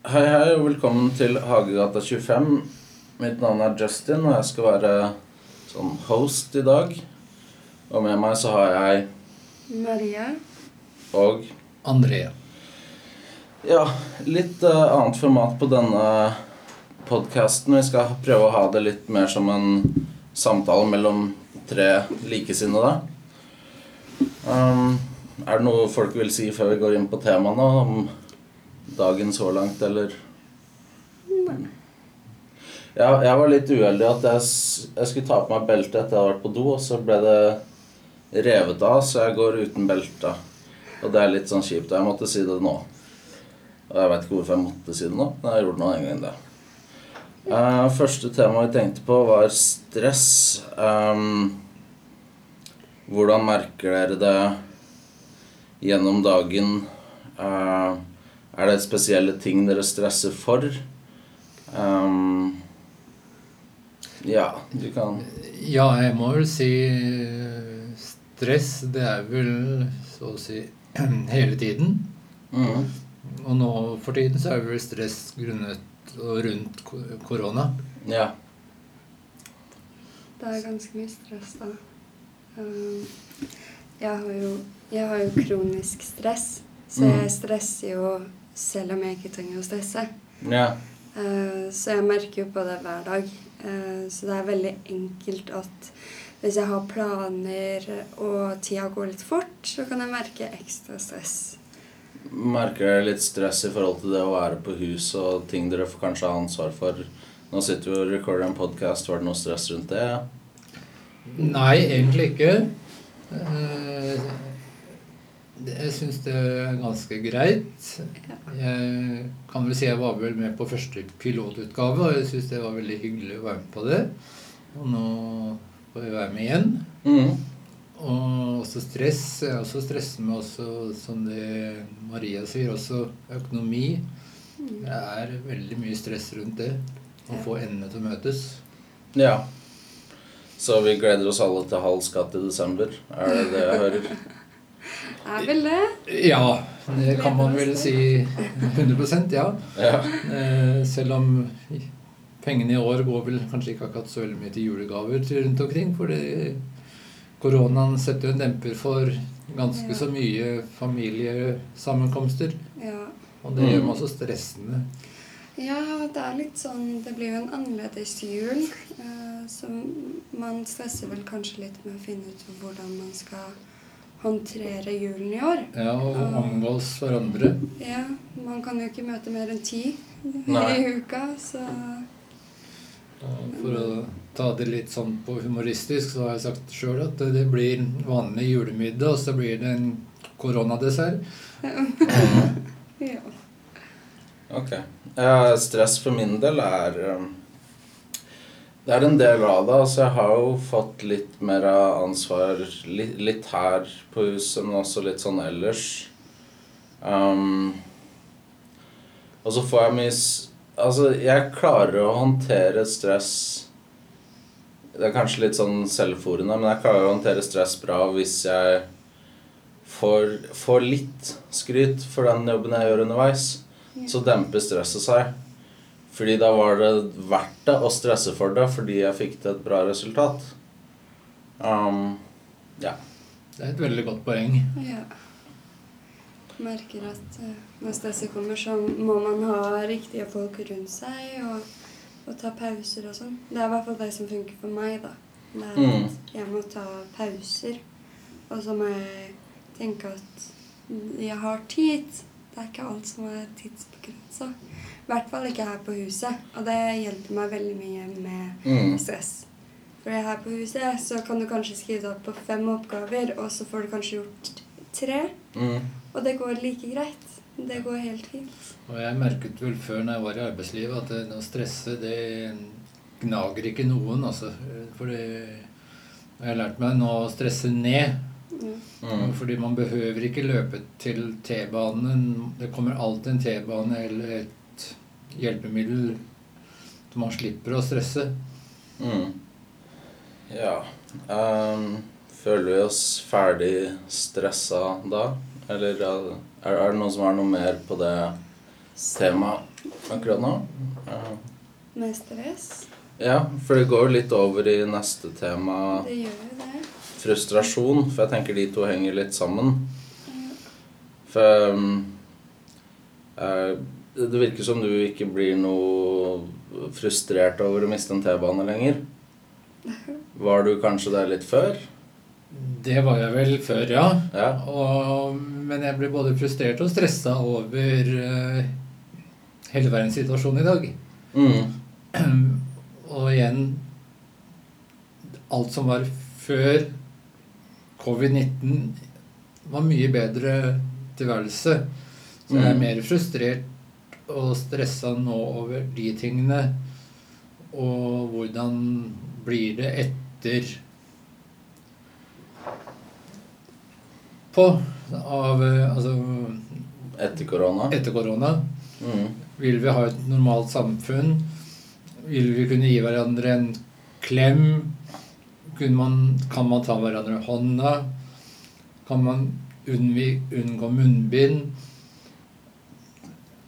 Hei, hei, og velkommen til Hagegata 25. Mitt navn er Justin, og jeg skal være sånn host i dag. Og med meg så har jeg Maria. og Andrea. ja, litt uh, annet format på denne podkasten. Vi skal prøve å ha det litt mer som en samtale mellom tre likesinnede. Um, er det noe folk vil si før vi går inn på temaene om dagen så langt, eller? Ja, jeg var litt uheldig at jeg, jeg skulle ta på meg beltet etter jeg hadde vært på do, og så ble det revet av, så jeg går uten belte. Og det er litt sånn kjipt. og Jeg måtte si det nå. Og jeg vet ikke hvorfor jeg måtte si det nå, men jeg gjorde nå en gang det. Uh, første tema vi tenkte på, var stress. Um, hvordan merker dere det gjennom dagen? Eh, er det spesielle ting dere stresser for? Um, ja, du kan Ja, jeg må vel si eh, stress, det er vel så å si hele tiden. mm, Og nå for tiden så er det vel stress grunnet og rundt korona. Ja. Det er ganske mye stress, da. Um, jeg har jo, jeg har jo kronisk stress, så Mm. jeg stresser jo selv om jeg ikke trenger å stresse. Ja. Uh, så jeg merker jo på det hver dag. Uh, så det er veldig enkelt at hvis jeg har planer og tida går litt fort, så kan jeg merke ekstra stress. Merker dere litt stress i forhold til det å være på hus og ting dere kanskje har ansvar for? Nå sitter vi og recorder en podkast. Var det noe stress rundt det? Nei, egentlig ikke. Jeg syns det er ganske greit. Jeg kan vel si jeg var vel med på første pilotutgave, og jeg syns det var veldig hyggelig å være med på det. Og nå får jeg være med igjen. Mm. Og også stress. Jeg er også stresset med også, som det Maria sier, også økonomi. Det er veldig mye stress rundt det. Å få endene til å møtes. Ja. Så vi gleder oss alle til halv skatt i desember. Er det det jeg hører? Er vel det? Ja, det kan man vel si 100 ja. Ja. Eh, Selv om pengene i år går vel kanskje ikke akkurat så veldig mye til julegaver til rundt omkring. For det, koronaen setter jo en demper for ganske Ja. så mye familiesammenkomster. Ja. Og det gjør meg også stressende. Ja, det er litt sånn Det blir jo en annerledes jul. eh, så man stresser vel kanskje litt med å finne ut hvordan man skal håndtere julen i år. Ja, og omgås hverandre. Ja, Man kan jo ikke møte mer enn ti Nei. i uka, så for å ta det litt sånn på humoristisk, så har jeg sagt sjøl at det blir vanlig julemiddag, og så blir det en koronadessert. ja. Ok. Ja, stress for min del er um, Det er en del av det. Altså, jeg har jo fått litt mer ansvar litt, litt her på huset, men også litt sånn ellers. Um, og så får jeg mye Altså, jeg klarer å håndtere stress Det er kanskje litt sånn selvforende, men jeg klarer å håndtere stress bra hvis jeg får, får litt skryt for den jobben jeg gjør underveis så demper stresset seg. Fordi da var det verdt det å stresse for det fordi jeg fikk til et bra resultat. Um, ja. Det er et veldig godt poeng. ja. Merker at eh, når stresset kommer, så må man ha riktige folk rundt seg og, og ta pauser og sånn. Det er i hvert fall det som funker for meg, da. Det er Mm. at jeg må ta pauser. Og så må jeg tenke at jeg har tid. Det er ikke alt som er tidsbegrensa. I hvert fall ikke her på huset. Og det hjelper meg veldig mye med Mm. stress. For her på huset så kan du kanskje skrive deg opp på fem oppgaver, og så får du kanskje gjort tre. Mm. Og det går like greit. Det går helt fint. Og jeg merket vel før når jeg var i arbeidslivet, at det, å stresse, det gnager ikke noen, altså. For det jeg har lært meg nå å stresse ned. Ja. Mm. Fordi man behøver ikke løpe til T-banen. Det kommer alltid en T-bane eller et hjelpemiddel så man slipper å stresse. Mm. Ja. Um, føler vi oss ferdig stressa da? Eller er, er det noen som har noe mer på det temaet? akkurat nå. Uh. Med stress. ja, for det går jo litt over i neste tema, Det gjør jo det. frustrasjon. For jeg tenker de to henger litt sammen. For um, eh, det virker som du ikke blir noe frustrert over å miste en T-bane lenger. Var du kanskje der litt før? Det var jeg vel før, ja. Ja. Og, men jeg ble både frustrert og stressa over uh, hele verdens situasjon i dag. Mm. Og igjen Alt som var før covid-19, var mye bedre tilværelse. Så jeg er Mm. mer frustrert og stressa nå over de tingene. Og hvordan blir det etter På av eh, Altså Etter korona? etter korona. Mm. Vil vi ha et normalt samfunn? Vil vi kunne gi hverandre en klem? Man, kan man ta hverandre i hånda? Kan man unngå munnbind?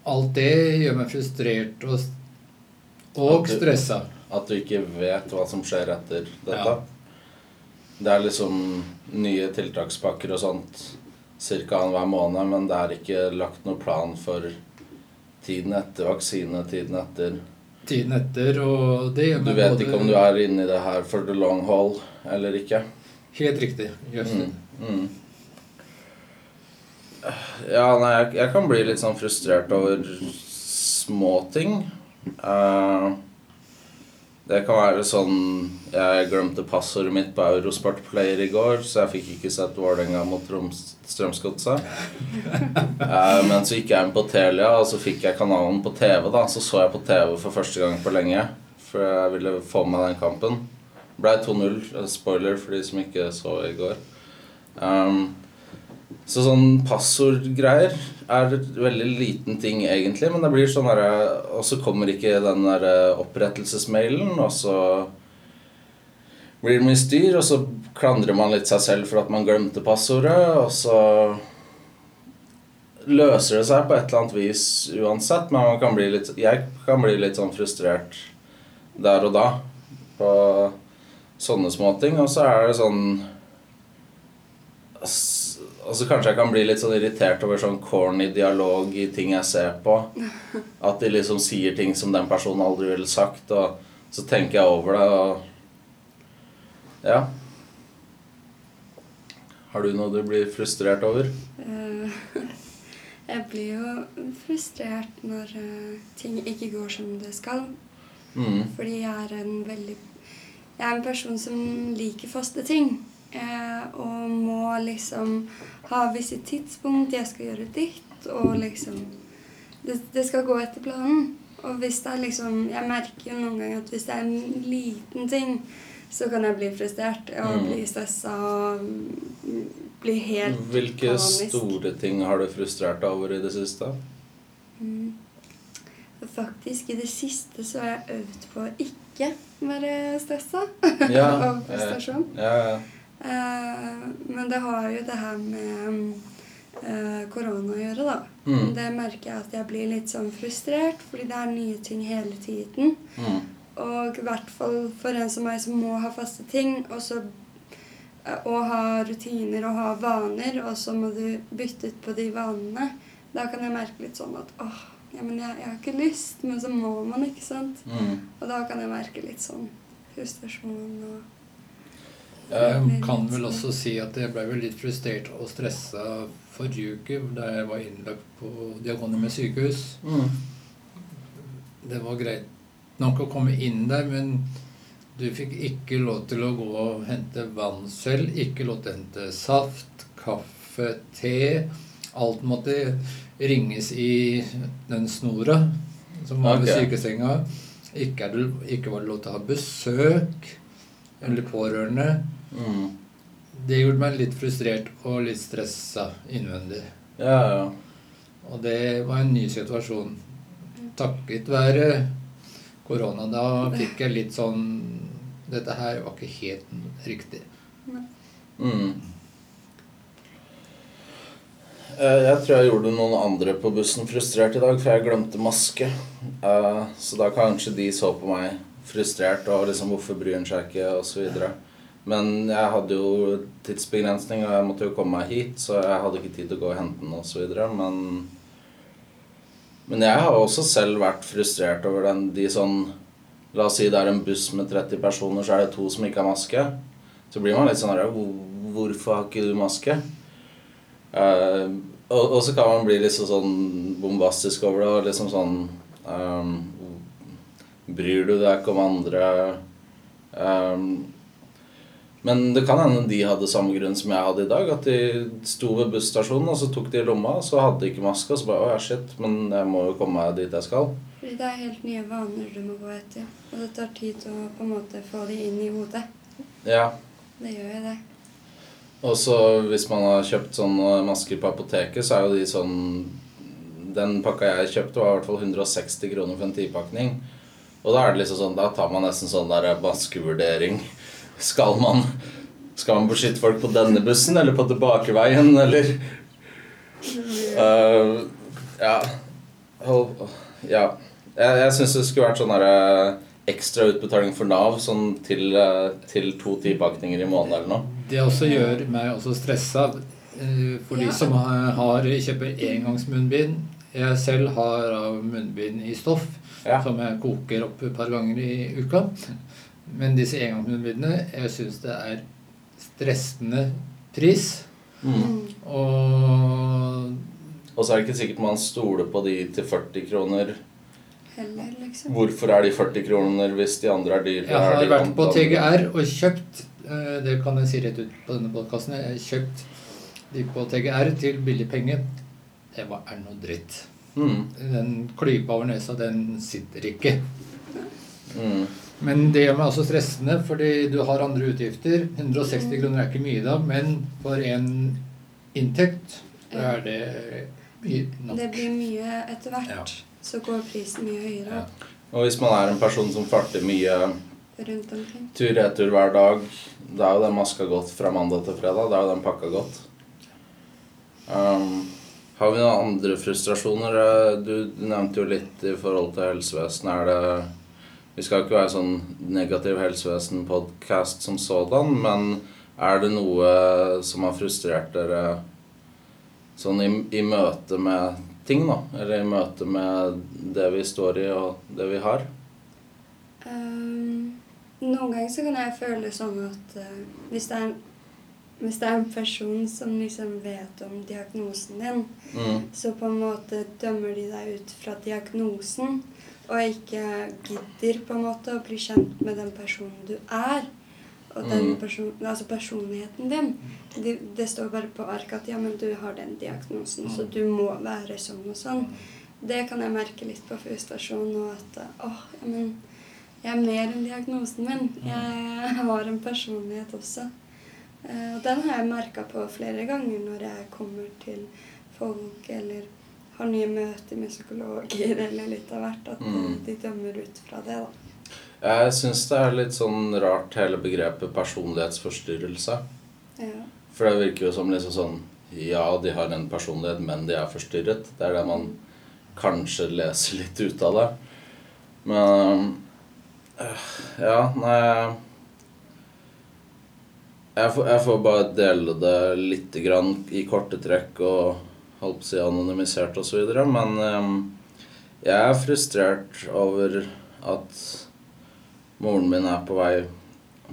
Alt det gjør meg frustrert og, og stressa. At du ikke vet hva som skjer etter dette? Ja. Det er liksom nye tiltakspakker og sånt ca. annenhver måned, men det er ikke lagt noen plan for tiden etter vaksine, tiden etter Tiden etter, og det gjør Du vet både ikke om du er inni det her for the long haul eller ikke. Helt riktig. Jøssen. Mm. Mm. Ja, nei, jeg, jeg kan bli litt sånn frustrert over småting. Uh, det kan være sånn Jeg glemte passordet mitt på Eurosport Player i går, så jeg fikk ikke sett Vålerenga mot Strømsgodset. uh, men så gikk jeg inn på Telia, og så fikk jeg kanalen på TV. da Så så jeg på TV for første gang på lenge, for jeg ville få med den kampen. Blei 2-0. eh, Spoiler for de som ikke så i går. Um, så sånn passordgreier er veldig liten ting egentlig, men det blir sånn derre Og så kommer ikke den derre opprettelsesmailen, og så blir det mye styr, og så klandrer man litt seg selv for at man glemte passordet, og så løser det seg på et eller annet vis uansett, men man kan bli litt, jeg kan bli litt sånn frustrert der og da på sånne småting, og så er det sånn Altså Kanskje jeg kan bli litt sånn irritert over sånn corny dialog i ting jeg ser på. At de liksom sier ting som den personen aldri ville sagt, og så tenker jeg over det, og Ja. Har du noe du blir frustrert over? Eh, Jeg blir jo frustrert når eh, ting ikke går som det skal. Mm. Fordi jeg er en veldig Jeg er en person som liker faste ting. Eh, og må liksom ha visse tidspunkt. Jeg skal gjøre ditt, og liksom det, det skal gå etter planen. Og hvis det er liksom Jeg merker jo noen ganger at hvis det er en liten ting, så kan jeg bli frustrert og bli stressa og bli helt Hvilke panisk. store ting har du frustrert deg over i det siste? Mm. Faktisk, i det siste så har jeg øvd på å ikke være stressa Ja, og frustrasjon. Ja, ja. Eh, men det har jo det her med eh, korona å gjøre, da. Mm. Det merker jeg at jeg blir litt sånn frustrert, fordi det er nye ting hele tiden. Mm. Og i hvert fall for en som meg som må ha faste ting, og så eh, og ha rutiner og ha vaner, og så må du bytte ut på de vanene. Da kan jeg merke litt sånn at åh, ja, men jeg, jeg har ikke lyst, men så må man, ikke sant? Mm. Og da kan jeg merke litt sånn frustrasjon og Jeg kan vel også si at jeg ble vel litt frustrert og stressa forrige uke da jeg var innlagt på Diakonhjemmet sykehus. Mm. Det var greit nok å komme inn der, men du fikk ikke lov til å gå og hente vann selv. Ikke lov til å hente saft, kaffe, te. Alt måtte ringes i den snora som var ved okay. sykesenga. Ikke, det, ikke var det lov til å ha besøk eller pårørende. Mm. Det gjorde meg litt frustrert og litt stressa innvendig. Ja, ja. Og det var en ny situasjon. Takket være korona. Da fikk jeg litt sånn Dette her var ikke helt riktig. Mm. Eh, Jeg tror jeg gjorde noen andre på bussen frustrert i dag, for jeg glemte maske. Eh, Så da kanskje de så på meg frustrert og liksom 'Hvorfor bryr han seg ikke?' og så videre. Men jeg hadde jo tidsbegrensning, og jeg måtte jo komme meg hit, så jeg hadde ikke tid til å gå og hente den videre. Men, men jeg har også selv vært frustrert over den de sånn La oss si det er en buss med 30 personer, så er det to som ikke har maske. Så blir man litt sånn her "Hvor- Hvorfor har ikke du maske? Uh, og, og så kan man bli litt sånn bombastisk over det og liksom sånn um, Bryr du deg ikke om andre? Ehm, men det kan hende de hadde samme grunn som jeg hadde i dag. At de sto ved busstasjonen, og så tok de lomma, og så hadde de ikke maske. Og så bare Å ja, shit, men jeg må jo komme meg dit jeg skal. Fordi det er helt nye vaner du må gå etter. Og det tar tid å på en måte få de inn i hodet. Ja. Det gjør jo det. Og så hvis man har kjøpt sånne masker på apoteket, så er jo de sånn Den pakka jeg kjøpte, var i hvert fall 160 kroner for en tipakning. Og da er det liksom sånn Da tar man nesten sånn der maskevurdering. Skal man Skal man beskytte folk på denne bussen, eller på tilbakeveien, eller uh, Ja. Hold- Ja. Jeg, jeg syns det skulle vært sånn derre ekstra utbetaling for Nav sånn til, eh, til to tipakninger i måneden eller noe. Det også gjør meg også stressa eh, for de Ja. som har, har kjøper engangsmunnbind. Jeg selv har munnbind i stoff Ja. som jeg koker opp et par ganger i uka. Men disse engangsmunnbindene, jeg syns det er stressende pris. Mm. Og Og så er det ikke sikkert man stoler på de til 40 kroner. Heller, liksom. Hvorfor er de 40 kroner hvis de andre er dyrere? jeg har de vært på TGR og kjøpt eh, Det kan jeg si rett ut på denne podkasten. Jeg har kjøpt de på TGR til billig penge. Det var, er noe dritt. Mm. Den klypa over nesa, den sitter ikke. Mm. Men det gjør meg også stressende, fordi du har andre utgifter. 160 kroner er ikke mye da, men for en inntekt er det mye nok. Det blir mye etter hvert. Ja. Så går prisen mye høyere Ja. Og hvis man er en person som farter mye tur-retur hver dag, da er jo den maska gått fra mandag til fredag. Da er jo den pakka godt. Um, har vi noen andre frustrasjoner? Du, du nevnte jo litt i forhold til helsevesenet. Er det Vi skal ikke være sånn negativ helsevesen-podkast som sådan, men er det noe som har frustrert dere sånn i, i møte med ting, da? Eller i møte med det vi står i, og det vi har? Um, noen ganger så kan jeg føle sånn at uh, hvis, det en, hvis det er en person som liksom vet om diagnosen din, Mm. så på en måte dømmer de deg ut fra diagnosen, og ikke gidder på en måte å bli kjent med den personen du er. Og den Mm. person, altså personligheten din. Det, det står bare på arket at ja, men du har den diagnosen, så du må være sånn og sånn. Det kan jeg merke litt på frustrasjon og at åh, ja, men jeg er mer enn diagnosen min. Jeg har en personlighet også. Eh, Og den har jeg merka på flere ganger når jeg kommer til folk eller har nye møter med psykologer eller litt av hvert. At Mm. de dømmer ut fra det, da. Jeg syns det er litt sånn rart hele begrepet personlighetsforstyrrelse. Ja. For det virker jo som liksom sånn Ja, de har en personlighet, men de er forstyrret. Det er det man kanskje leser litt ut av det. Men øh, Ja, nei jeg får, jeg får bare dele det litt grann i korte trekk og holdt på å si anonymisert osv. Men øhm, jeg er frustrert over at moren min er på vei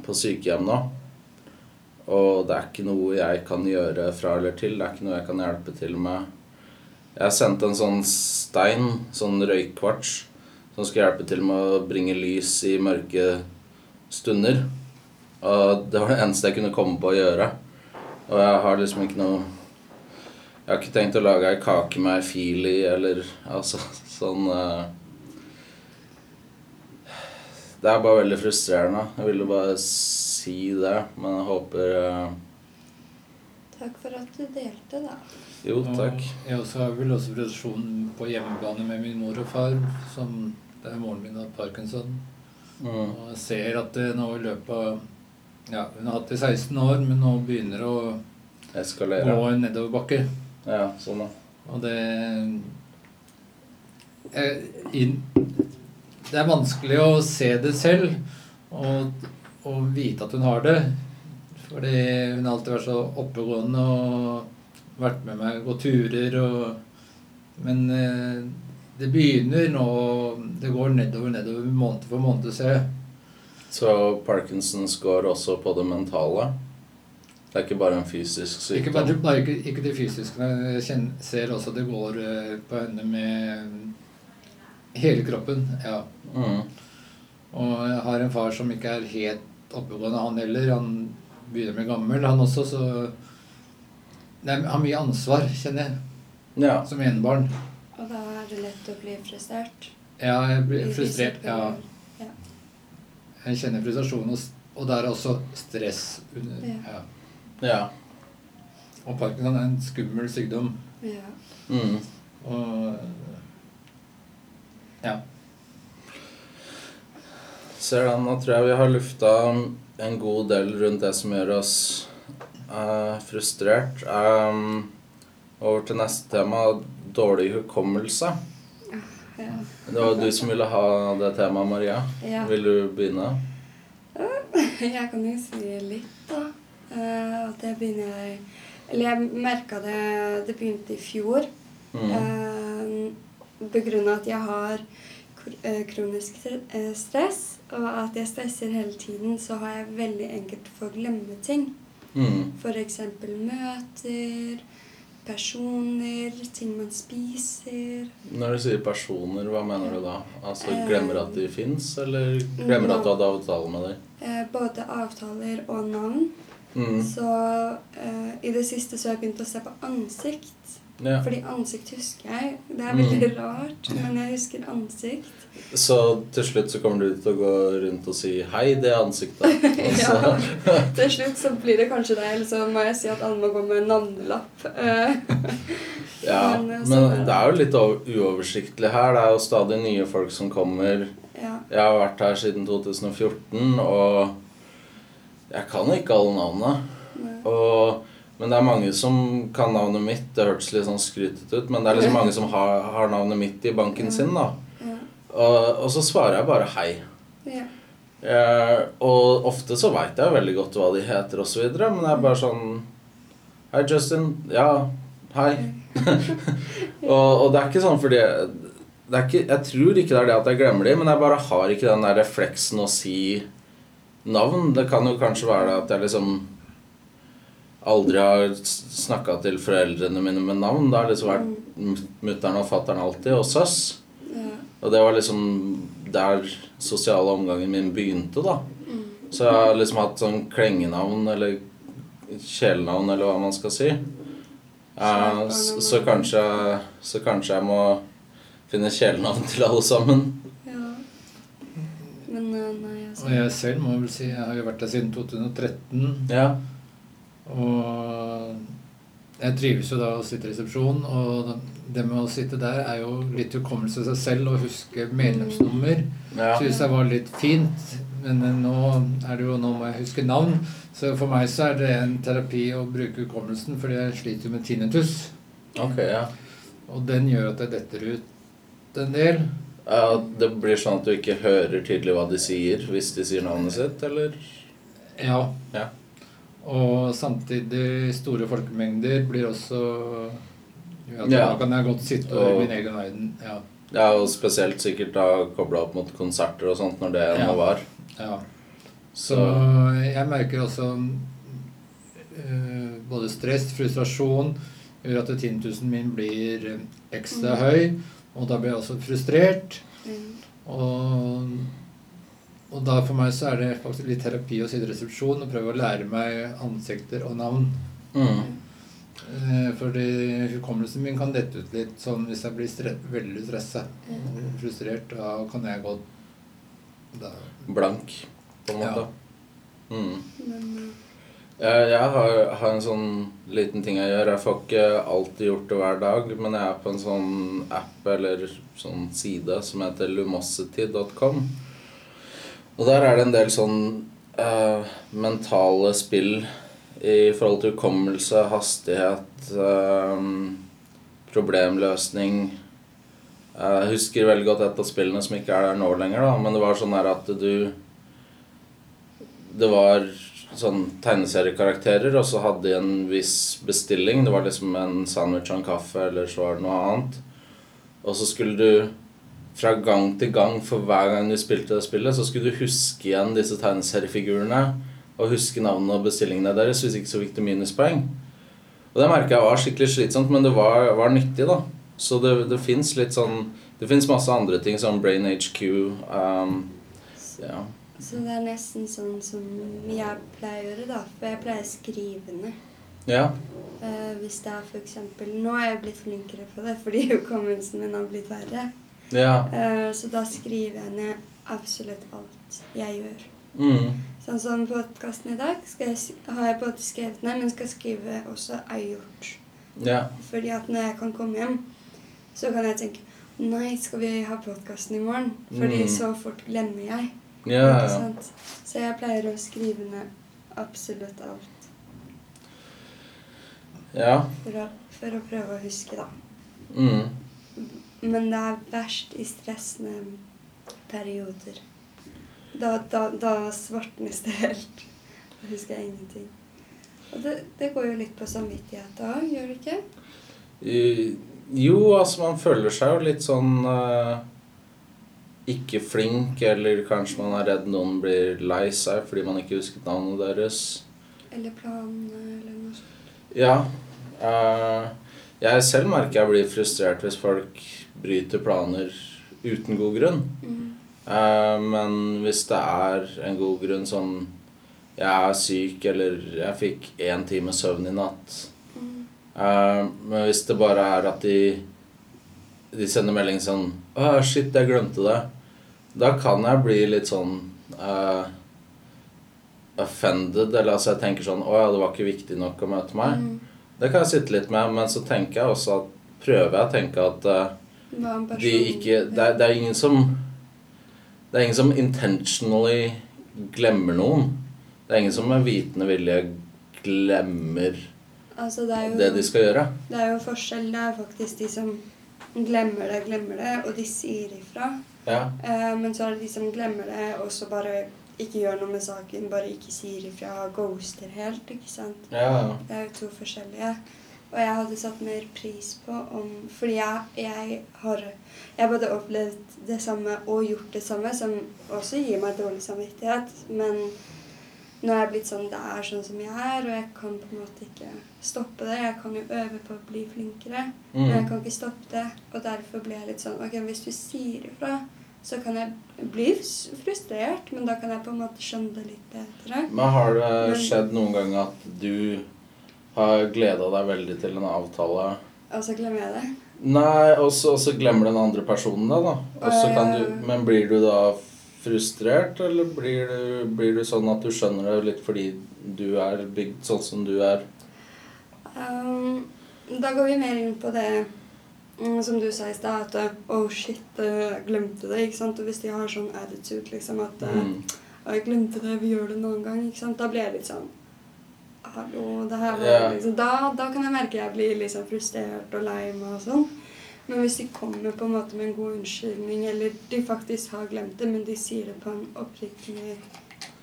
på sykehjem nå. Og det er ikke noe jeg kan gjøre fra eller til. Det er ikke noe jeg kan hjelpe til med. Jeg sendte en sånn stein, sånn røykkvarts, som skal hjelpe til med å bringe lys i mørke stunder. Og det var det eneste jeg kunne komme på å gjøre. Og jeg har liksom ikke noe Jeg har ikke tenkt å lage ei kake med ei fil i, eller altså sånn uh, Det er bare veldig frustrerende. Jeg ville bare si det, men jeg håper uh, Takk for at du delte, da. Jo, takk. Og jeg også har vel også produksjon på hjemmebane med min mor og far, som det er moren min har parkinson. Mm. Og jeg ser at det nå i løpet av Ja, hun har hatt det i 16 år, men nå begynner det å Eskalere. gå en nedoverbakke. Ja, sånn, ja. Og det Det er vanskelig å se det selv og, og vite at hun har det. Fordi hun har alltid vært så oppegående og vært med meg gå turer og Men eh, det begynner nå Det går nedover, nedover måned for måned, ser jeg. Så Parkinsons går også på det mentale? Det er ikke bare en fysisk sykdom? Ikke, bare, bare ikke, ikke det fysiske. men Jeg kjenner, ser også det går eh, på henne med hele kroppen. Ja. Mm. Og jeg har en far som ikke er helt oppegående, han heller. Han begynner å bli gammel, han også, så Nei, Han har mye ansvar, kjenner jeg, Ja. som enebarn. Og da er det lett å bli frustrert. Ja, jeg blir frustrert. Ja. Ja. jeg kjenner frustrasjon, og, det er også stress. Under, Ja. ja. Ja. Og parkinson er en skummel sykdom. Ja. Mm. Og ja. Ser du, nå tror jeg vi har lufta en god del rundt det som gjør oss uh, frustrert. Um, over til neste tema dårlig hukommelse. Ja. Det var du som ville ha det temaet, Maria. Ja. Vil du begynne? Jeg kan jo si litt, da. Eh, At det begynner jeg Eller jeg merka det Det begynte i fjor. Mm. Uh, På grunn av at jeg har eh, kronisk eh, stress, og at jeg stresser hele tiden, så har jeg veldig enkelt for å glemme ting. Mm. F.eks. møter, personer, ting man spiser. Når du sier personer, hva mener du da? Altså Eh, Glemmer at de fins, eller glemmer at du hadde avtale med dem? Eh, Både avtaler og navn. Mm. Så uh, i det siste så har jeg begynt å se på ansikt. Ja. Fordi ansikt husker jeg. Det er Mm. veldig rart, men jeg husker ansikt. Så til slutt så kommer du til å gå rundt og si 'hei, det er ansiktet'. Ja. Til slutt så blir det kanskje det, eller så må jeg si at alle må gå med navnelapp. Eh, ja, Men, eh, men sånn er det. det er jo litt uoversiktlig her. Det er jo stadig nye folk som kommer. ja. Jeg har vært her siden 2014, og jeg kan ikke alle navnene. Og, men det er mange som kan navnet mitt. Det hørtes litt sånn skrytete ut, men det er liksom mange som har, har navnet mitt i banken sin, da. Og, og så svarer jeg bare 'hei'. Ja. Jeg, og ofte så veit jeg veldig godt hva de heter osv., men jeg er bare sånn Hei, Justin. Ja, hei. og, og det er ikke sånn fordi det er ikke, Jeg tror ikke det er det at jeg glemmer de, men jeg bare har ikke den der refleksen å si navn. Det kan jo kanskje være at jeg liksom aldri har snakka til foreldrene mine med navn. Det har liksom vært mutter'n og fatter'n alltid, og søs. Ja. Og det var liksom der sosiale omgangen min begynte, da. Så jeg har liksom hatt sånn klengenavn eller kjælenavn, eller hva man skal si. Eh, så, så, kanskje, så kanskje jeg må finne kjælenavn til alle sammen. Nei, altså Og jeg selv må vel si Jeg har jo vært der siden 2013. Ja. Og jeg trives jo da å sitte i resepsjon, og det med å sitte der er jo litt hukommelse i seg selv og huske medlemsnummer. ja. Syns jeg var litt fint, men nå er det jo nå må jeg huske navn. Så for meg så er det en terapi å bruke hukommelsen, fordi jeg sliter jo med tinnitus. Ok, ja. Og den gjør at jeg detter ut en del. Ja. Det blir sånn at du ikke hører tydelig hva de sier hvis de sier navnet sitt, eller? Ja. Ja. Og samtidig store folkemengder blir også Ja. Da kan jeg godt sitte i min egen verden. Ja. Ja, og spesielt sikkert da kobla opp mot konserter og sånt, når det Ja. nå var. ja. Så Så jeg merker også uh, både stress, frustrasjon, gjør at tintusen min blir eh, ekstra Mm. høy. Og da blir jeg også frustrert. mm, Og, og da for meg så er det faktisk litt terapi å sitte i resepsjon og prøve å lære meg ansikter og navn. mm. Eh, Fordi hukommelsen min kan dette ut litt sånn hvis jeg blir stre veldig stressa og frustrert. Da kan jeg gå da, Blank, på en måte. Ja. Mm. Jeg, jeg har, har en sånn liten ting jeg gjør. Jeg får ikke alltid gjort det hver dag, men jeg er på en sånn app eller sånn side som heter lumosity.com. Og der er det en del sånn eh, mentale spill i forhold til hukommelse, hastighet, ehm, problemløsning Jeg husker veldig godt et av spillene som ikke er der nå lenger, da, men det var sånn her at du Det var sånn tegneseriekarakterer, og så hadde de en viss bestilling. Det var liksom en sandwich og en kaffe, eller så var det noe annet. Og så skulle du fra gang til gang, for hver gang du spilte det spillet, så skulle du huske igjen disse tegneseriefigurene og huske navnene og bestillingene deres. Hvis ikke så fikk du minuspoeng. Og det merka jeg var skikkelig slitsomt, men det var, var nyttig, da. Så det, det fins litt sånn Det fins masse andre ting, som Brain HQ. Um, ja. Så det er nesten sånn som jeg pleier å gjøre, da. For jeg pleier å skrive ned. ja. Uh, hvis det er eksempel Nå er jeg blitt flinkere på det fordi hukommelsen min har blitt verre. Ja. Uh, så da skriver jeg ned absolutt alt jeg gjør. Mm. Sånn som podkasten i dag jeg, har jeg både skrevet ned, men skal skrive også 'jeg gjort'. Ja. Fordi at når jeg kan komme hjem, så kan jeg tenke Nei, skal vi ha podkasten i morgen? Fordi Mm. så fort glemmer jeg. Ja, ja. Så jeg pleier å skrive ned absolutt alt. ja. For å, for å prøve å huske, da. Mm. Men det er verst i stressende perioder. Da, da, da svartnes det helt. Da husker jeg ingenting. Og det, det går jo litt på samvittighet da, gjør det ikke? I- Jo, altså man føler seg jo litt sånn eh, ikke flink, eller kanskje man er redd noen blir lei seg fordi man ikke husket navnet deres. Eller planene, eller noe sånt. Ja. Uh, jeg selv merker jeg blir frustrert hvis folk bryter planer uten god grunn. Mm. Uh, men hvis det er en god grunn, sånn jeg er syk, eller jeg fikk én time søvn i natt Mm. uh, men hvis det bare er at de De sender melding sånn Å, shit, jeg glemte det. Da kan jeg bli litt sånn uh, offended. Eller altså jeg tenker sånn Å ja, det var ikke viktig nok å møte meg. Mm. Det kan jeg sitte litt med, men så tenker jeg også at Prøver jeg å tenke at person de ikke det er, det er ingen som Det er ingen som intentionally glemmer noen. Det er ingen som med vitende vilje glemmer Altså, det jo det de skal gjøre. Det er jo forskjell. Det er faktisk de som glemmer det, glemmer det, og de sier ifra. Ja. Eh, men så er det de som glemmer det, og så bare ikke gjør noe med saken. Bare ikke sier ifra. Ghoster helt, ikke sant. Ja. Det er jo to forskjellige. Og jeg hadde satt mer pris på om Fordi jeg, jeg har Jeg både opplevd det samme og gjort det samme, som også gir meg dårlig samvittighet. Men nå er jeg blitt sånn Det er sånn som jeg er, og jeg kan på en måte ikke stoppe det. Jeg kan jo øve på å bli flinkere, men jeg Mm. kan ikke stoppe det. Og derfor ble jeg litt sånn Ok, hvis du sier ifra, så kan jeg bli frustrert, men da kan jeg på en måte skjønne det litt bedre. Men har det skjedd noen gang at du har gleda deg veldig til en avtale Og så glemmer jeg det. Nei, og så glemmer den andre personen deg, da. Kan du, Øh. men blir du da frustrert, eller blir du, blir du sånn at du skjønner det litt fordi du er bygd sånn som du er? Um, da går vi mer inn på det som du sa i stad, at uh, oh shit, uh, jeg glemte det. ikke sant? Og hvis de har sånn attitude, liksom at uh, Mm. «Å, jeg glemte det, vi gjør det en annen gang, ikke sant? Da blir jeg litt sånn Hallo, det her Ja. liksom da, da kan jeg merke jeg blir liksom frustrert og lei meg og sånn. Men hvis de kommer på en måte med en god unnskyldning, eller de faktisk har glemt det, men de sier det på en oppriktig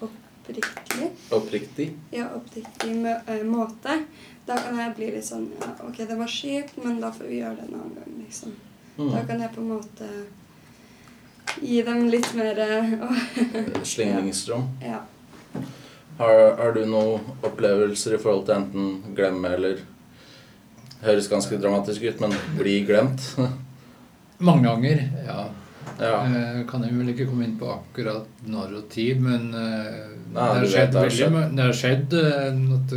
Oppriktig? Oppriktig? ja, oppriktig eh, måte, da kan jeg bli litt sånn ja, Ok, det var kjipt, men da får vi gjøre det en annen gang, liksom. Da Mm. kan jeg på en måte gi dem litt mer eh, Slingringsrom. Ja. Har, har du noen opplevelser i forhold til enten glemme eller Høres ganske dramatisk ut, men bli glemt? Mange ganger, ja. ja. Eh, kan jeg vel ikke komme inn på akkurat når og tid, men eh, Nei, det har vet skjedd det har veldig skjedd. ma- Det har skjedd at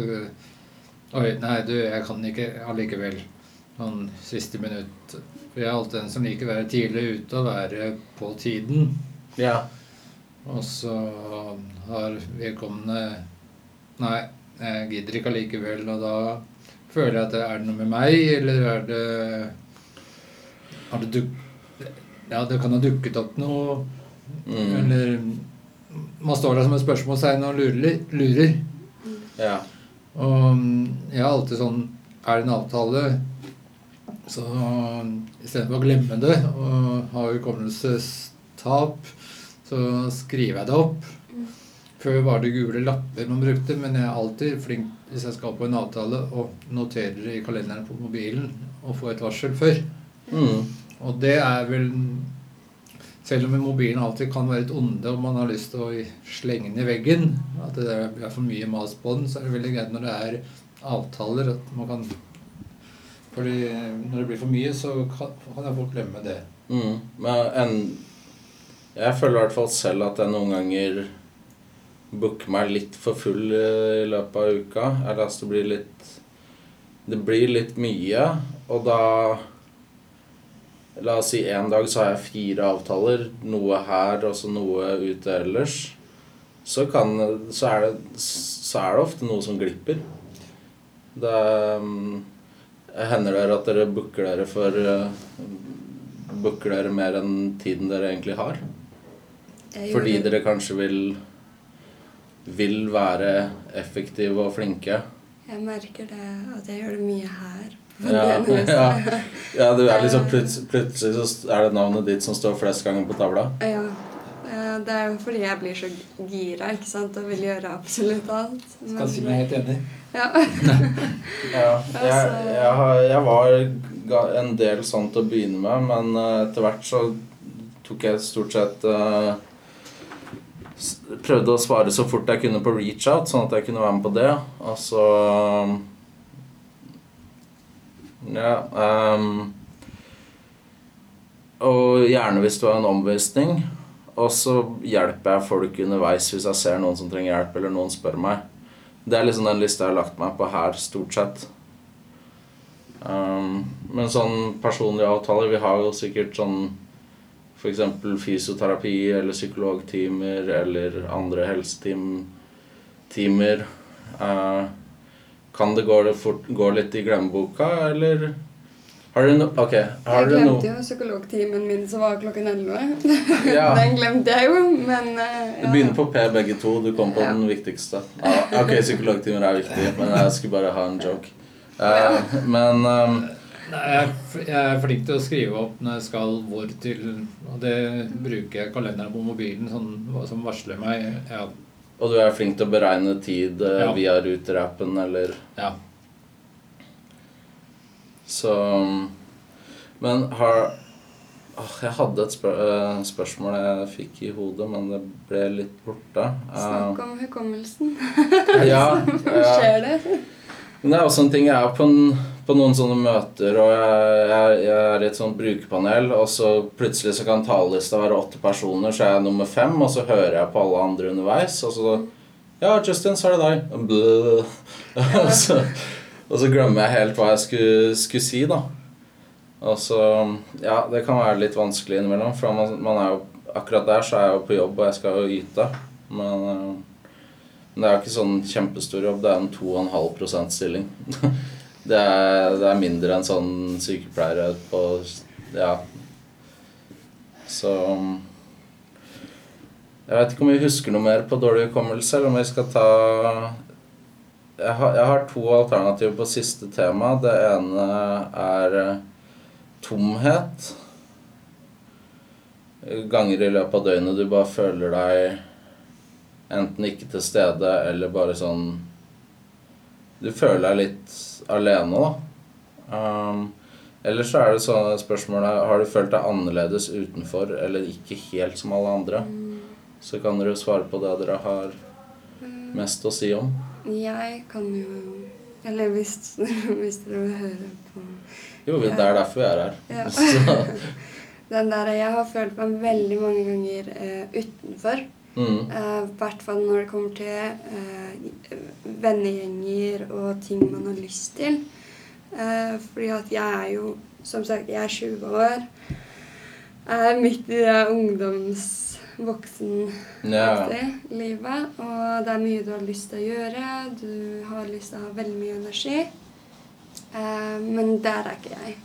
Oi, nei, du, jeg kan ikke allikevel. Sånn siste minutt. For jeg er alltid den som liker å være tidlig ute og være på tiden. ja. Og så har vedkommende Nei, jeg gidder ikke allikevel, og da føler jeg at det er noe med meg, eller er det Har det dukket Ja, det kan ha dukket opp noe Mm. Eller man står der som et spørsmålstegn og lurer. lurer. ja. Og mm, jeg har alltid sånn Er det en avtale, så istedenfor å glemme det og ha hukommelsestap, så skriver jeg det opp. Før var det gule lapper man brukte, men jeg er alltid flink hvis jeg skal på en avtale og noterer det i kalenderen på mobilen og får et varsel før. Mm. Og det er vel Selv om mobilen alltid kan være et onde og man har lyst til å slenge den i veggen, at det er for mye mas på den, så er det veldig greit når det er avtaler at man kan fordi når det blir for mye, så kan, jeg fort glemme det. Mm. Men en, jeg føler i hvert fall selv at jeg noen ganger booker meg litt for full i løpet av uka. Eller altså det blir litt Det blir litt mye, og da La oss si en dag så har jeg fire avtaler. Noe her og så noe ute ellers. Så, kan, så, er det, så er det ofte noe som glipper. Det um, hender dere at dere booker dere for uh, Booker dere mer enn tiden dere egentlig har? Fordi dere kanskje vil vil være effektive og flinke. Jeg merker det at jeg gjør det mye her. Ja, ja. Ja, du er liksom plut- plutselig så er det navnet ditt som står flest ganger på tavla. Ja. Eh, Det er jo fordi jeg blir så gira ikke sant? og vil gjøre absolutt alt. Skal si meg helt enig. ja. Ja, jeg, jeg, jeg var en del sånn til å begynne med, men eh, etter hvert så tok jeg stort sett uh, Prøvde å svare så fort jeg kunne på reach out, sånn at jeg kunne være med på det. Og så Ja. um, og gjerne hvis du har en omvisning. Og så hjelper jeg folk underveis hvis jeg ser noen som trenger hjelp, eller noen spør meg. Det er liksom den lista jeg har lagt meg på her, stort sett. Um, men sånn personlige avtaler Vi har jo sikkert sånn f.eks. fysioterapi eller psykologtimer eller andre helsetimer. timer. Uh, kan det gå, fort, gå litt i glemmeboka, eller Har du noe Ok, har Jeg glemte no jo psykologtimen min som var klokken 11. Ja. Den glemte jeg jo, men eh, Du begynner på P begge to. Du kom på Ja. den viktigste. Ah, ok, psykologtimer er viktig, men jeg skulle bare ha en joke. Eh, men um, Nei, jeg, jeg er flink til å skrive opp når jeg skal hvor til, og det bruker jeg kalenderen på mobilen sånn, som varsler meg. Ja, Og du er flink til å beregne tid eh, Ja. via Ruter-appen, eller ja. Så Men har Åh, Jeg hadde et spør eh, spørsmål jeg fikk i hodet, men det ble litt borte. Snakk om hukommelsen. Eh, ja, ja. Skjer det? Men det er også en ting Jeg er på, en, på noen sånne møter, og jeg, jeg, jeg er i et sånt brukerpanel, og så plutselig så kan talerlista være åtte personer, så er jeg nummer fem, og så hører jeg på alle andre underveis, og så Ja, Justin, så er det deg. Og, så, og så glemmer jeg helt hva jeg skulle, skulle si, da. Og så Ja, det kan være litt vanskelig innimellom, for man, man er jo Akkurat der så er jeg jo på jobb, og jeg skal jo yte. Men eh, men det er jo ikke sånn kjempestor jobb. Det er en 2,5% stilling. det, er, det er mindre enn sånn sykepleiere på Ja. Så Jeg vet ikke om vi husker noe mer på dårlig hukommelse, eller om vi skal ta jeg har, jeg har to alternativer på siste tema. Det ene er eh, tomhet. Ganger i løpet av døgnet du bare føler deg enten ikke til stede eller bare sånn Du føler deg litt alene, da. Um, eller så er det sånne spørsmål Har du følt deg annerledes utenfor eller ikke helt som alle andre? Så kan dere svare på det dere har mest å si om. Jeg kan jo Eller hvis, hvis dere vil høre på Jo, det er derfor vi er her. Ja. Den der jeg har følt meg veldig mange ganger eh, utenfor. Mm, Eh, hvert fall når det kommer til uh, vennegjenger og ting man har lyst til. Uh, fordi at jeg er jo Som sagt, jeg er 20 år. Jeg er midt i det ungdoms-voksen-livet. Yeah. Og det er mye du har lyst til å gjøre. Du har lyst til å ha veldig mye energi. Uh, men der er ikke jeg.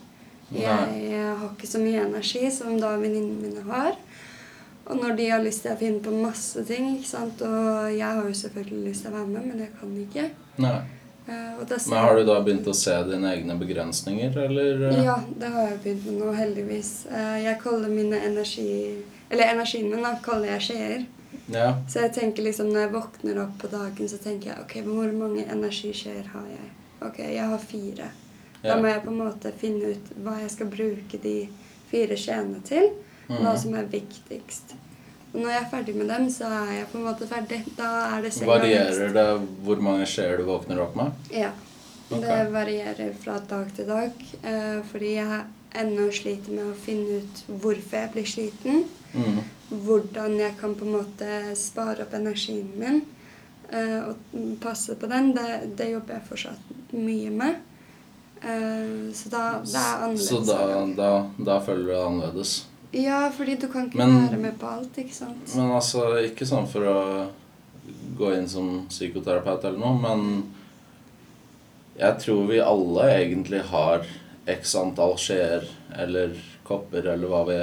Jeg har ikke så mye energi som da venninnene mine har. Og når de har lyst til å finne på masse ting, ikke sant? og jeg har jo selvfølgelig lyst til å være med, men jeg kan ikke. Nei. Eh, Men har du da begynt å se dine egne begrensninger, eller? eh? Ja, det har jeg begynt med nå, heldigvis. Eh, jeg kaller mine energi... Eller energien min da, kaller jeg skjeer. Ja. Så jeg tenker liksom når jeg våkner opp på dagen, så tenker jeg ok, hvor mange energiskjeer har jeg? Ok, jeg har fire. Da må jeg på en måte finne ut hva jeg skal bruke de fire skjeene til. Hva Mhm. som er viktigst. Og når jeg er ferdig med dem, så er jeg på en måte ferdig. Da er det senga Varierer det hvor mange skjeer du våkner opp med? Ja. Okay. Det varierer fra dag til dag. Eh, fordi jeg ennå sliter med å finne ut hvorfor jeg blir sliten. Mm. Hvordan jeg kan på en måte spare opp energien min eh, og passe på den. Det, det jobber jeg fortsatt mye med. Eh, så da det er annerledes. Så da, da, da føler du det annerledes? Ja, fordi du kan ikke Men- være med på alt, ikke sant? Men altså, ikke sånn for å gå inn som psykoterapeut eller noe, men jeg tror vi alle egentlig har x antall skjeer eller kopper eller hva vi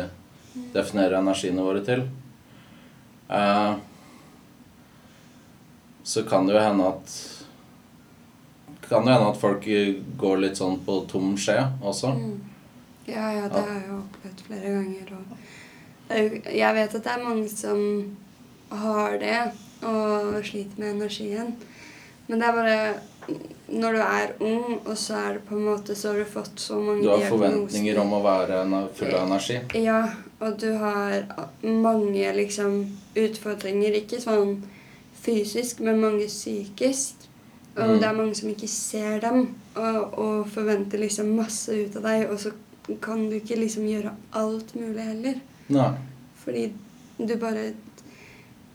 definerer energiene våre til. Eh, så kan det jo hende at kan det hende at folk går litt sånn på tom skje også. Mm. Ja, ja, det har jeg opplevd flere ganger. Og jeg vet at det er mange som har det og sliter med energien. Men det er bare når du er ung, og så er det på en måte Så har du fått så mange Du har forventninger om å være full av energi. Ja, og du har mange liksom utfordringer. Ikke sånn fysisk, men mange psykisk. Og Mm. det er mange som ikke ser dem, og, og forventer liksom masse ut av deg, og så kan du ikke liksom gjøre alt mulig heller. Nei. Fordi du bare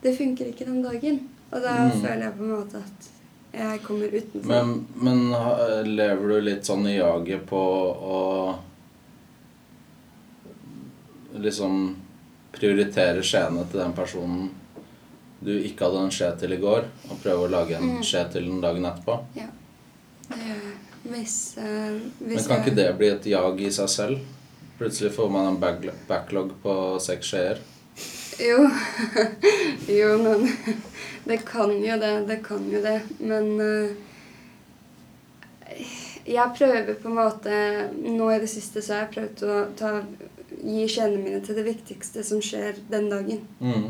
Det funker ikke den dagen. Og da Mm. føler jeg på en måte at jeg kommer utenfor. Men, men lever du litt sånn i jaget på å liksom prioritere skjeene til den personen du ikke hadde en skje til i går, og prøve å lage en Mm. skje til den dagen etterpå? Ja. Det gjør jeg. Hvis, eh, Men kan ikke det bli et jag i seg selv? Plutselig får man en backlog, backlog på seks skjeer. Jo. jo, men Det kan jo det. Det kan jo det. Men uh, jeg prøver på en måte Nå i det siste så har jeg prøvd å ta, gi skjeene mine til det viktigste som skjer den dagen. Mm.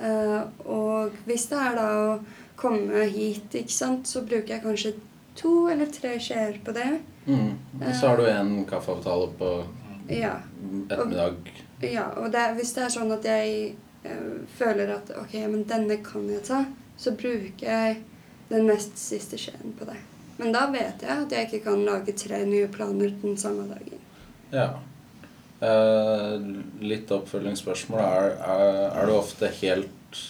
Uh, og hvis det er da å komme hit, ikke sant, så bruker jeg kanskje to eller tre skjeer på det. Mm. Og så har du en kaffeavtale på Ja. ettermiddag. Ja, og det, hvis det er sånn at jeg eh, føler at ok, men denne kan jeg ta, så bruker jeg den nest siste skjeen på det. Men da vet jeg at jeg ikke kan lage tre nye planer den samme dagen. Ja. Eh, litt oppfølgingsspørsmål. Er, er, er du ofte helt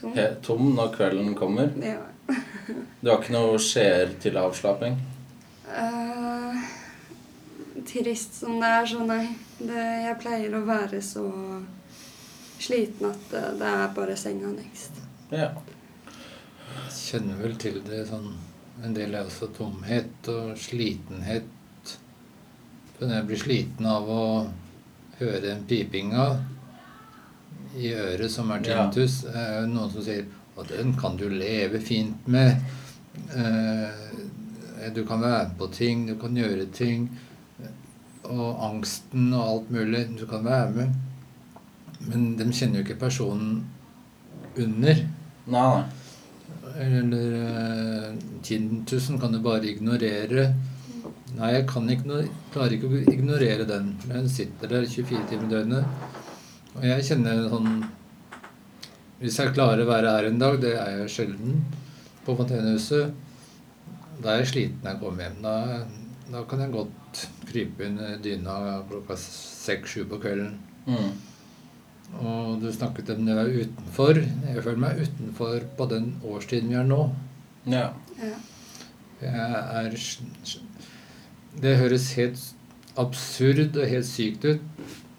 Tom. he, tom når kvelden kommer? Ja. Du har ikke noe skjeer til avslapping? Uh, trist som det er, så nei. Det, jeg pleier å være så sliten at det, det er bare senga next. Ja. Jeg kjenner vel til det sånn En del er også tomhet og slitenhet. Men jeg blir sliten av å høre den pipinga i øret som er Ja. tinnitus, er jo noen som sier at den kan du leve fint med. Eh, Du kan være med på ting, du kan gjøre ting. Og angsten og alt mulig. Du kan være med. Men de kjenner jo ikke personen under. Nei. Eller uh, tinntusen kan du bare ignorere. Nei, jeg kan no klarer ikke å ignorere den. Den sitter der 24 timer i døgnet. Og jeg kjenner sånn Hvis jeg klarer å være her en dag, det er jeg sjelden på Fontenehuset, da er jeg sliten når jeg kommer hjem. Da, da kan jeg godt krype under dyna klokka seks-sju på kvelden. Mm. Og du snakket om det å være utenfor. Jeg føler meg utenfor på den årstiden vi er nå. Ja. Ja. Jeg er Det høres helt absurd og helt sykt ut.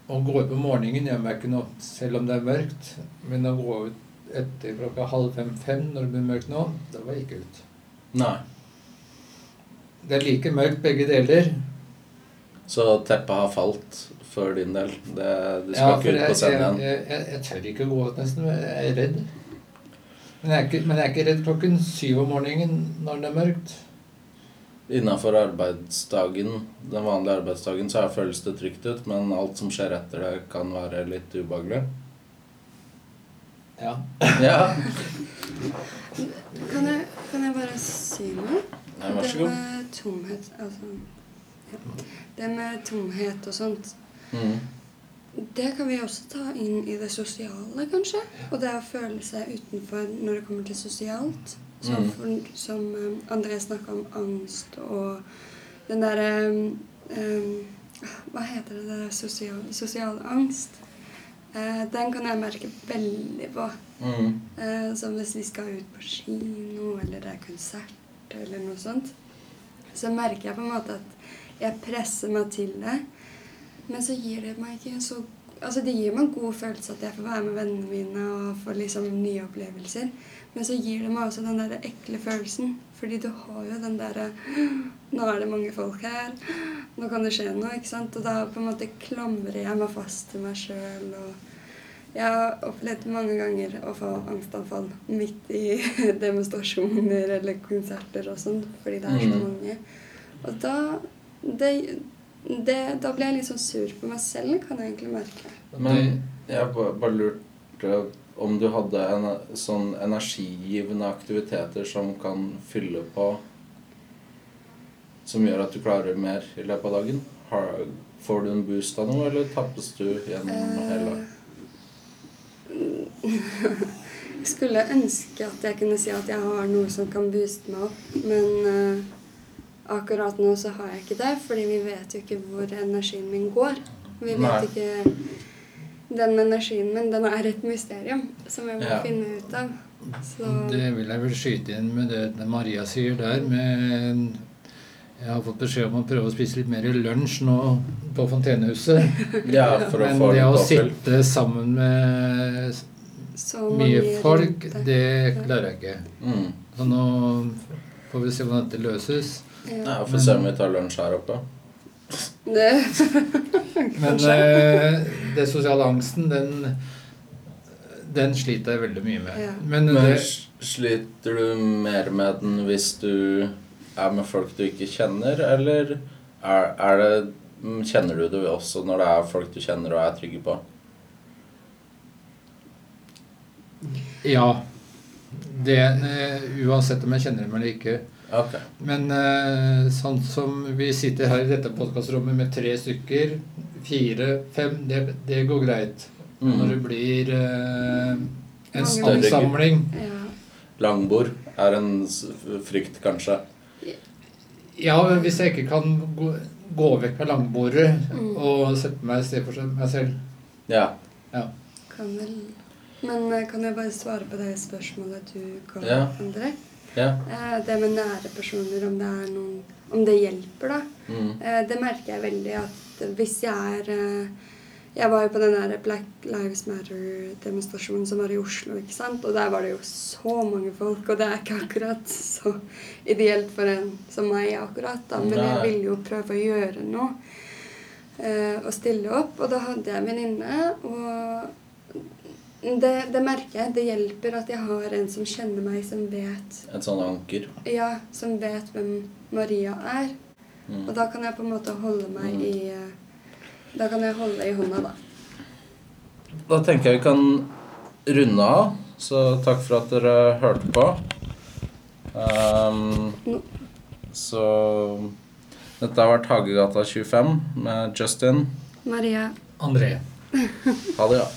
Å gå ut på morgenen meg ikke noe, selv om det er mørkt. Men å gå ut etter klokka halv fem-fem når det blir mørkt nå, da var jeg ikke ut. Nei. Det er like mørkt begge deler. Så teppet har falt for din del? Det, du skal Ja, ikke ut på jeg, scenen igjen? jeg, jeg, jeg tør ikke gå ut nesten. Jeg er redd. Men jeg er ikke, men jeg er ikke redd klokken syv om morgenen når det er mørkt. Innafor arbeidsdagen, den vanlige arbeidsdagen, så føles det trygt ut, men alt som skjer etter det, kan være litt ubehagelig. Ja. Ja. Kan jeg, kan jeg bare si noe? Nei, vær så Det med tomhet Altså ja. Det med tomhet og sånt, Mm. det kan vi også ta inn i det sosiale, kanskje. Og det å føle seg utenfor når det kommer til sosialt. Som, Mm. som um, André snakka om angst og den derre um, um, Hva heter det? det der sosial, sosial angst. Uh, den kan jeg merke veldig på. Mm. Uh, som hvis vi skal ut på kino, eller det er konsert, eller noe sånt. Så merker jeg på en måte at jeg presser meg til det. Men så gir det meg ikke en så Altså det gir meg en god følelse at jeg får være med vennene mine og få liksom nye opplevelser. Men så gir det meg også den der ekle følelsen. Fordi du har jo den derre Nå er det mange folk her. Nå kan det skje noe. ikke sant? Og da på en måte klamrer jeg meg fast til meg sjøl. Og jeg har opplevd mange ganger å få angstanfall midt i demonstrasjoner eller konserter og sånn, fordi det er så Mm. mange. Og da det, det, Da blir jeg litt sånn sur på meg selv, kan jeg egentlig merke. Men jeg har bare lurte om du hadde en sånn energigivende aktiviteter som kan fylle på Som gjør at du klarer mer i løpet av dagen? Har, får du en boost av noe, eller tappes du gjennom hele Eh, Jeg skulle ønske at jeg kunne si at jeg har noe som kan booste meg opp, men eh, akkurat nå så har jeg ikke det, fordi vi vet jo ikke hvor energien min går. Vi vet Nei. ikke Den energien min, den er et mysterium som jeg må Ja. finne ut av. Så Det vil jeg vel skyte inn med det Maria sier der. med Jeg har fått beskjed om å prøve å spise litt mer lunsj nå på Fontenehuset. Ja, for å Men få det å sitte sammen med så mye folk, det klarer jeg ikke. Mm. Så nå får vi se hvordan dette løses. Ja, Ja. Får se om vi tar lunsj her oppe. Det Men eh, det sosiale angsten, den, den sliter jeg veldig mye med. Ja. Men, Men det, sliter du mer med den hvis du er med folk du ikke kjenner, eller er, er det mm, Kjenner du det også når det er folk du kjenner og er trygge på? ja. Det, eh, uansett om jeg kjenner dem eller ikke. Ok. Men eh, sånn som vi sitter her i dette podkastrommet med tre stykker, fire, fem, det, det går greit. Når det Mm. blir eh, en ansamling Ja. Langbord er en frykt, kanskje. Ja, men hvis jeg ikke kan gå, gå vekk fra langbordet Mm. og sette meg et sted for meg selv Ja. ja. Kan vel Men eh, kan jeg bare svare på det spørsmålet du ga, Ja. André? Ja. Eh, Det med nære personer, om det noen Om det hjelper, da. Mm. Eh, Det merker jeg veldig at hvis jeg er eh, Jeg var jo på den der Black Lives Matter-demonstrasjonen som var i Oslo, ikke sant? Og der var det jo så mange folk, og det er ikke akkurat så ideelt for en som meg akkurat, da. Men jeg ville jo prøve å gjøre noe. Og stille opp. Og da hadde jeg en venninne, og det, det merker jeg. Det hjelper at jeg har en som kjenner meg, som vet Et sånn anker. ja, som vet hvem Maria er. Mm. Og da kan jeg på en måte holde meg Mm. i Da kan jeg holde i hånda, da. Da tenker jeg vi kan runde av. Så takk for at dere hørte på. Um, No. så dette har vært Hagegata 25 med Justin. Maria. André. Ha det, ja.